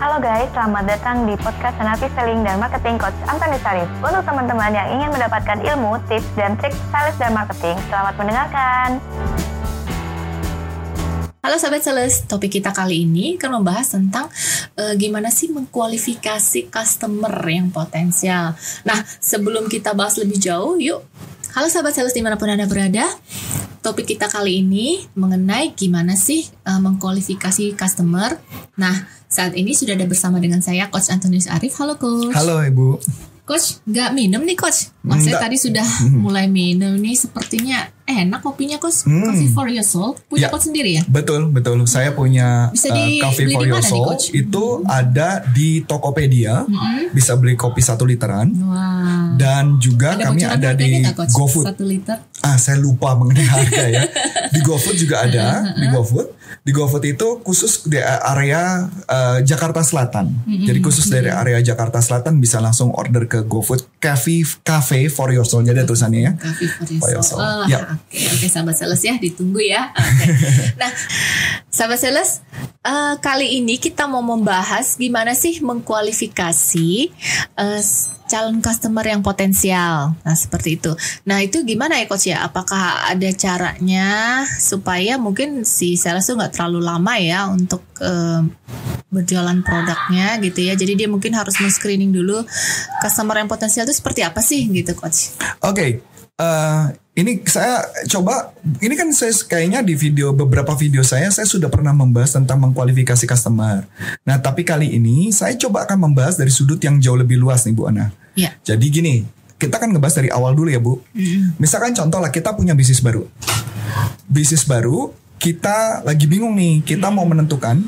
Halo guys, selamat datang di podcast Senapi Selling dan Marketing Coach Antoni Sarif. Untuk teman-teman yang ingin mendapatkan ilmu, tips, dan trik sales dan marketing, selamat mendengarkan. Halo sahabat sales, topik kita kali ini akan membahas tentang uh, gimana sih mengkualifikasi customer yang potensial. Nah, sebelum kita bahas lebih jauh, yuk. Halo sahabat sales di mana pun Anda berada, topik kita kali ini mengenai gimana sih uh, mengkualifikasi customer. Nah, saat ini sudah ada bersama dengan saya Coach Antonius Arif. Halo Coach. Halo Ibu. Coach, nggak minum nih Coach? Maksudnya tadi sudah mulai minum nih sepertinya enak kopinya Coach. Hmm. Coffee for your soul. Punya ya, Coach sendiri ya? Betul, betul. Saya punya Bisa uh, Coffee for your soul. Nih, itu hmm. ada di Tokopedia. Hmm. Bisa beli kopi satu literan. Wow. Dan juga ada kami ada di GoFood. Satu liter. Ah, saya lupa mengenai harga ya. di GoFood juga ada. di GoFood di GoFood itu khusus di area uh, Jakarta Selatan. Mm-hmm. Jadi khusus dari area Jakarta Selatan bisa langsung order ke GoFood Cafe Cafe for your soul. Jadi tulisannya ya. Cafe for your, for your soul. Oh, ya. Oke, okay, okay, sahabat sales ya, ditunggu ya. Okay. nah, sahabat sales, uh, kali ini kita mau membahas gimana sih mengkualifikasi uh, calon customer yang potensial. Nah, seperti itu. Nah, itu gimana ya coach ya? Apakah ada caranya supaya mungkin si sales tuh nggak terlalu lama ya untuk uh, berjualan produknya gitu ya. Jadi dia mungkin harus men-screening dulu customer yang potensial itu seperti apa sih gitu coach. Oke. Okay. Uh, ini saya coba ini kan saya kayaknya di video beberapa video saya saya sudah pernah membahas tentang mengkualifikasi customer. Nah, tapi kali ini saya coba akan membahas dari sudut yang jauh lebih luas nih Bu Ana. Ya. Jadi gini, kita kan ngebahas dari awal dulu ya Bu. Mm. Misalkan contoh lah kita punya bisnis baru. Bisnis baru kita lagi bingung nih, kita mau menentukan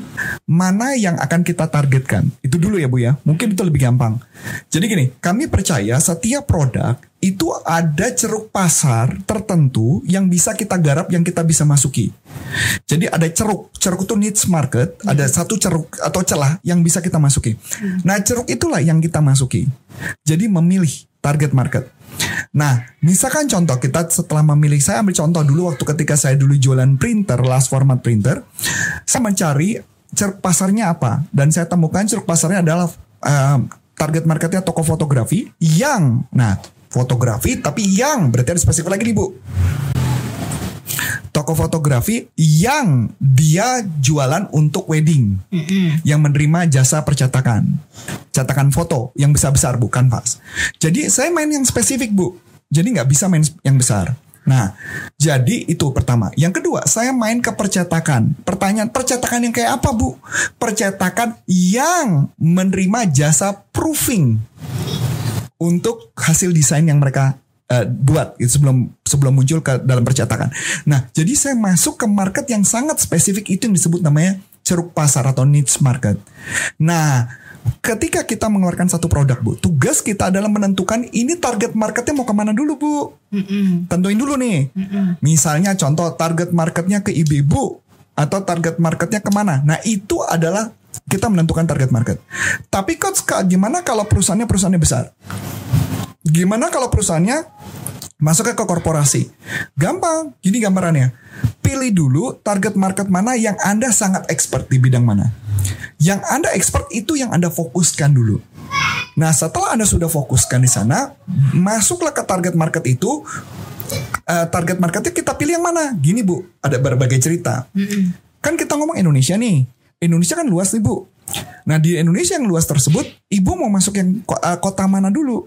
mana yang akan kita targetkan. Itu dulu ya Bu ya. Mungkin itu lebih gampang. Jadi gini, kami percaya setiap produk itu ada ceruk pasar tertentu yang bisa kita garap, yang kita bisa masuki. Jadi ada ceruk, ceruk itu niche market, hmm. ada satu ceruk atau celah yang bisa kita masuki. Hmm. Nah ceruk itulah yang kita masuki. Jadi memilih target market. Nah, misalkan contoh kita setelah memilih, saya ambil contoh dulu waktu ketika saya dulu jualan printer, last format printer, saya mencari ceruk pasarnya apa, dan saya temukan ceruk pasarnya adalah uh, target marketnya toko fotografi yang, nah fotografi tapi yang berarti ada spesifik lagi nih bu toko fotografi yang dia jualan untuk wedding, mm -hmm. yang menerima jasa percetakan, cetakan foto yang besar-besar bukan pas. Jadi saya main yang spesifik bu, jadi nggak bisa main yang besar. Nah, jadi itu pertama. Yang kedua, saya main ke percetakan. Pertanyaan, percetakan yang kayak apa, Bu? Percetakan yang menerima jasa proofing untuk hasil desain yang mereka uh, buat gitu, sebelum sebelum muncul ke dalam percetakan. Nah, jadi saya masuk ke market yang sangat spesifik itu yang disebut namanya ceruk pasar atau niche market. Nah, ketika kita mengeluarkan satu produk bu, tugas kita adalah menentukan ini target marketnya mau ke mana dulu bu. Mm-mm. Tentuin dulu nih. Mm-mm. Misalnya contoh target marketnya ke ibu-ibu atau target marketnya ke mana. Nah itu adalah kita menentukan target market. Tapi coach, gimana kalau perusahaannya perusahaannya besar? Gimana kalau perusahaannya masuk ke korporasi? Gampang, gini gambarannya. Pilih dulu target market mana yang Anda sangat expert di bidang mana. Yang Anda expert itu yang Anda fokuskan dulu. Nah, setelah Anda sudah fokuskan di sana, masuklah ke target market itu. Uh, target marketnya kita pilih yang mana? Gini Bu, ada berbagai cerita. Kan kita ngomong Indonesia nih. Indonesia kan luas nih Bu. Nah di Indonesia yang luas tersebut, ibu mau masuk yang eh, kota mana dulu?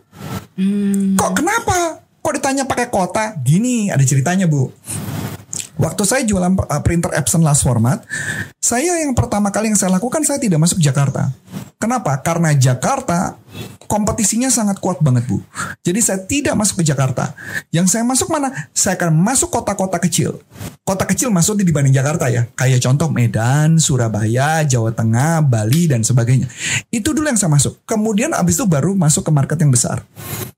Hmm. Kok kenapa? Kok ditanya pakai kota? Gini ada ceritanya bu. Waktu saya jualan eh, printer Epson last format, saya yang pertama kali yang saya lakukan saya tidak masuk Jakarta. Kenapa? Karena Jakarta kompetisinya sangat kuat banget bu. Jadi saya tidak masuk ke Jakarta. Yang saya masuk mana? Saya akan masuk kota-kota kecil. Kota kecil di dibanding Jakarta ya. Kayak contoh Medan, Surabaya, Jawa Tengah, Bali dan sebagainya. Itu dulu yang saya masuk. Kemudian abis itu baru masuk ke market yang besar.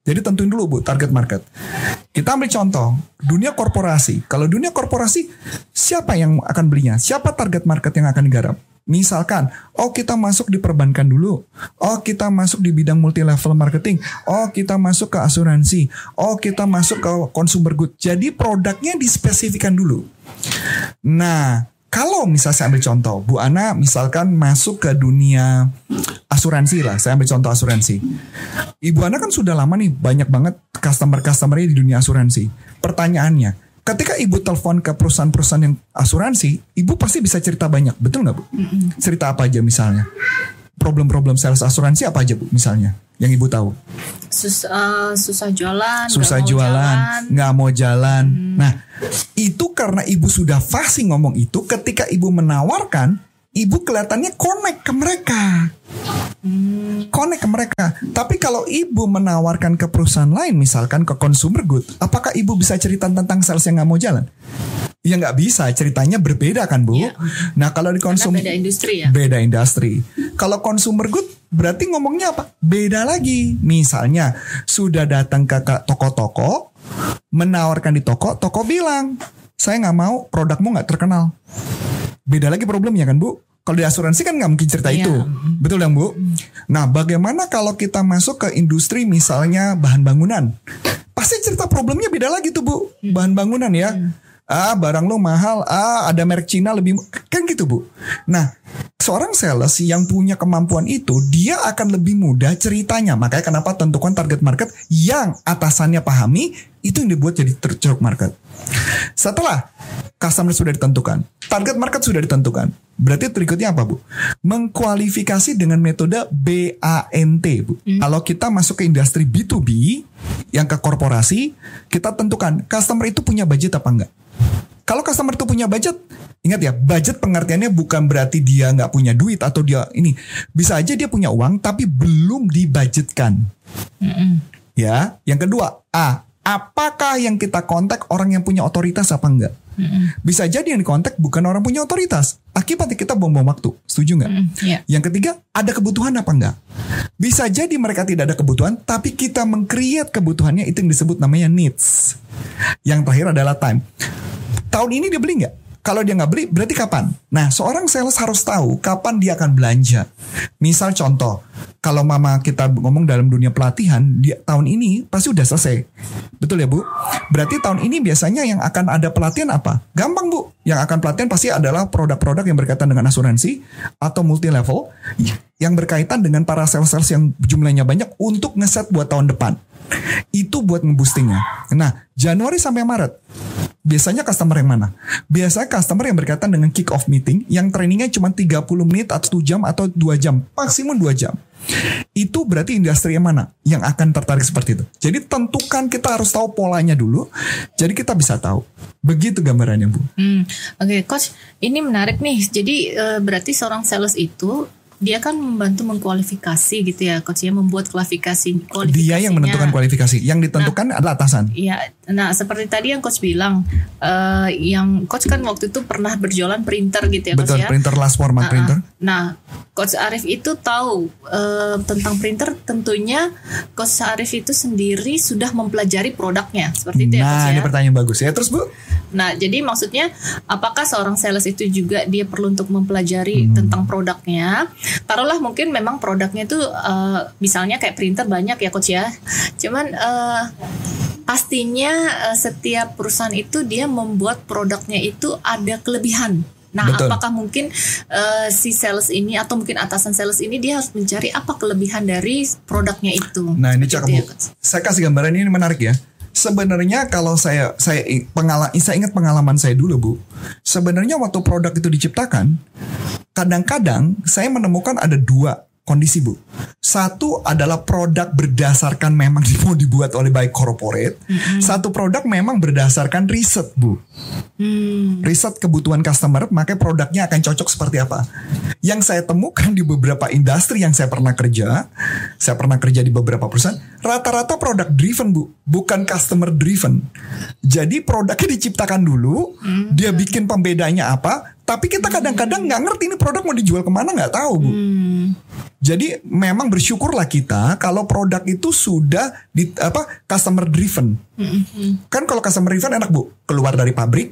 Jadi tentuin dulu bu target market. Kita ambil contoh dunia korporasi. Kalau dunia korporasi siapa yang akan belinya? Siapa target market yang akan digarap? Misalkan, oh kita masuk di perbankan dulu, oh kita masuk di bidang multi level marketing, oh kita masuk ke asuransi, oh kita masuk ke consumer good. Jadi produknya dispesifikan dulu. Nah, kalau misalnya saya ambil contoh, Bu Ana misalkan masuk ke dunia asuransi lah, saya ambil contoh asuransi. Ibu Ana kan sudah lama nih banyak banget customer-customernya di dunia asuransi. Pertanyaannya, ketika ibu telepon ke perusahaan-perusahaan yang asuransi, ibu pasti bisa cerita banyak, betul nggak bu? Cerita apa aja misalnya? Problem-problem sales asuransi apa aja bu misalnya? Yang ibu tahu? Sus, uh, susah jualan, susah mau jualan, nggak mau jalan. Nah, itu karena ibu sudah fasih ngomong itu, ketika ibu menawarkan, ibu kelihatannya connect ke mereka. Connect ke mereka. Tapi kalau ibu menawarkan ke perusahaan lain, misalkan ke consumer good, apakah ibu bisa cerita tentang sales yang nggak mau jalan? Ya nggak bisa, ceritanya berbeda kan bu. Iya. Nah kalau di consumer beda industri ya. beda industri. Kalau consumer good berarti ngomongnya apa? Beda lagi. Misalnya sudah datang ke toko-toko, menawarkan di toko, toko bilang saya nggak mau produkmu nggak terkenal. Beda lagi problemnya kan bu. Kalau di asuransi kan nggak mungkin cerita Iya. itu, betul yang bu. Nah, bagaimana kalau kita masuk ke industri misalnya bahan bangunan? Pasti cerita problemnya beda lagi tuh bu, bahan bangunan ya. Ah, barang lo mahal. Ah, ada merek Cina lebih kan gitu bu. Nah, seorang sales yang punya kemampuan itu, dia akan lebih mudah ceritanya. Makanya kenapa tentukan target market yang atasannya pahami, itu yang dibuat jadi ceruk market. Setelah customer sudah ditentukan, target market sudah ditentukan. Berarti berikutnya apa bu? Mengkualifikasi dengan metode BANT bu. Kalau kita masuk ke industri B2B, yang ke korporasi, kita tentukan customer itu punya budget apa enggak. Kalau customer itu punya budget, ingat ya, budget pengertiannya bukan berarti dia nggak punya duit atau dia ini bisa aja dia punya uang tapi belum dibudgetkan. Ya, yang kedua, A, apakah yang kita kontak orang yang punya otoritas apa enggak? Bisa jadi yang dikontak bukan orang punya otoritas. Akibatnya kita buang-buang waktu. Setuju nggak? Mm, iya. Yang ketiga, ada kebutuhan apa enggak? Bisa jadi mereka tidak ada kebutuhan, tapi kita meng-create kebutuhannya itu yang disebut namanya needs. Yang terakhir adalah time. Tahun ini dia beli nggak? Kalau dia nggak beli, berarti kapan? Nah, seorang sales harus tahu kapan dia akan belanja. Misal contoh, kalau mama kita ngomong dalam dunia pelatihan, dia tahun ini pasti udah selesai. Betul ya Bu? Berarti tahun ini biasanya yang akan ada pelatihan apa? Gampang Bu. Yang akan pelatihan pasti adalah produk-produk yang berkaitan dengan asuransi atau multi level yang berkaitan dengan para sales-sales yang jumlahnya banyak untuk ngeset buat tahun depan. Itu buat nge-boostingnya. Nah, Januari sampai Maret Biasanya customer yang mana? Biasanya customer yang berkaitan dengan kick off meeting yang trainingnya cuma 30 menit atau 1 jam atau 2 jam, maksimum 2 jam. Itu berarti industri yang mana yang akan tertarik seperti itu. Jadi tentukan kita harus tahu polanya dulu. Jadi kita bisa tahu. Begitu gambarannya, Bu. Hmm, Oke, coach, ini menarik nih. Jadi eh, berarti seorang sales itu dia kan membantu mengkualifikasi gitu ya, coach ya, membuat kualifikasi. Dia yang menentukan kualifikasi. Yang ditentukan adalah atasan. Iya, nah seperti tadi yang coach bilang, eh, yang coach kan waktu itu pernah berjualan printer gitu ya, coach Betul, ya. printer last format Ah, ah. printer. Nah, Coach Arif itu tahu eh, tentang printer. Tentunya Coach Arif itu sendiri sudah mempelajari produknya, seperti itu ya, Nah, Coach ini ya. pertanyaan bagus ya. Terus, Bu? Nah, jadi maksudnya apakah seorang sales itu juga dia perlu untuk Hmm. mempelajari tentang produknya? Taruhlah mungkin memang produknya itu eh, misalnya kayak printer banyak ya coach ya. Cuman eh, pastinya setiap perusahaan itu dia membuat produknya itu ada kelebihan. Nah, Betul. apakah mungkin eh, si sales ini atau mungkin atasan sales ini dia harus mencari apa kelebihan dari produknya itu? Nah, ini cakep, ya. Saya kasih gambaran ini menarik ya. Sebenarnya kalau saya saya pengalaman saya ingat pengalaman saya dulu, Bu. Sebenarnya waktu produk itu diciptakan, kadang-kadang saya menemukan ada dua kondisi, Bu. Satu adalah produk berdasarkan memang mau dibuat oleh baik corporate. Satu produk memang berdasarkan riset, Bu. Hmm, riset kebutuhan customer, maka produknya akan cocok seperti apa. Yang saya temukan di beberapa industri yang saya pernah kerja, saya pernah kerja di beberapa perusahaan, rata-rata produk driven bu, bukan customer driven. Jadi produknya diciptakan dulu, dia bikin pembedanya apa, tapi kita kadang-kadang nggak ngerti ini produk mau dijual ke mana nggak tahu bu. hmm, Jadi memang bersyukurlah kita kalau produk itu sudah di apa customer driven. hmm, Kan kalau customer driven enak bu, keluar dari pabrik,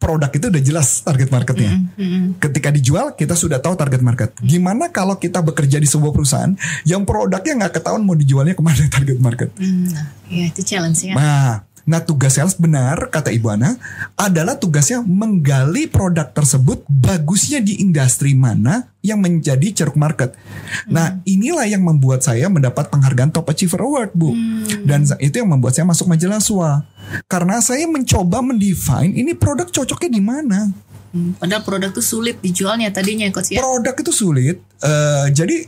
produk itu udah jelas target marketnya. hmm. Ketika dijual kita sudah tahu target market. Gimana kalau kita bekerja di sebuah perusahaan yang produknya nggak ketahuan mau dijualnya ke mana target market? Hmm, nah, ya itu challenge ya. Nah, Nah tugas sales benar kata Ibu Ana adalah tugasnya menggali produk tersebut bagusnya di industri mana yang menjadi ceruk market. Nah inilah yang membuat saya mendapat penghargaan Top Achiever Award Bu. Dan itu yang membuat saya masuk majalah SWA. Karena saya mencoba mendefine ini produk cocoknya di mana. Hmm, padahal produk itu sulit dijualnya tadinya coach ya. Produk itu sulit. eh, jadi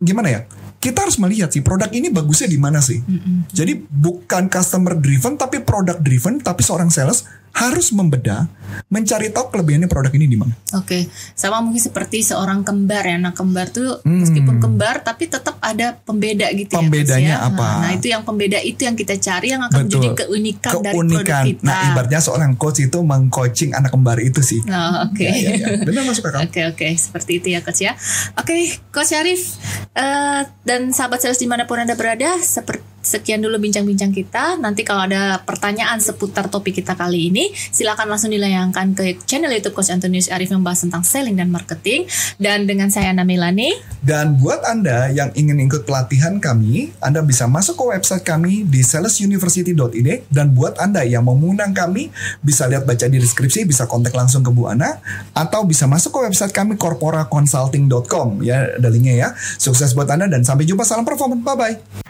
gimana ya? Kita harus melihat sih produk ini bagusnya di mana sih. Jadi bukan customer driven tapi product driven tapi seorang sales harus membedah mencari tahu kelebihannya produk ini di mana. Oke, sama mungkin seperti seorang kembar ya. Nah, kembar tuh meskipun kembar tapi tetap ada pembeda gitu Hmm. Pembedanya ya. Coach, ya. apa? Nah, itu yang pembeda itu yang kita cari yang akan menjadi keunikan, dari produk Keunikan. kita. Nah, ibaratnya seorang coach itu mengcoaching anak kembar itu sih. Oh, oke. Ya, ya, ya. Benar masuk akal. Oke oke seperti itu ya coach ya. Oke coach Arif eh, dan sahabat sales di mana pun anda berada seperti sekian dulu bincang-bincang kita. Nanti kalau ada pertanyaan seputar topik kita kali ini, silakan langsung dilayangkan ke channel YouTube Coach Antonius Arif yang membahas tentang selling dan marketing. Dan dengan saya Ana Milani. Dan buat Anda yang ingin ikut pelatihan kami, Anda bisa masuk ke website kami di salesuniversity.id dan buat Anda yang mau mengundang kami, bisa lihat baca di deskripsi, bisa kontak langsung ke Bu Ana atau bisa masuk ke website kami corporaconsulting.com ya, ada linknya ya. Sukses buat Anda dan sampai jumpa salam performance. Bye bye.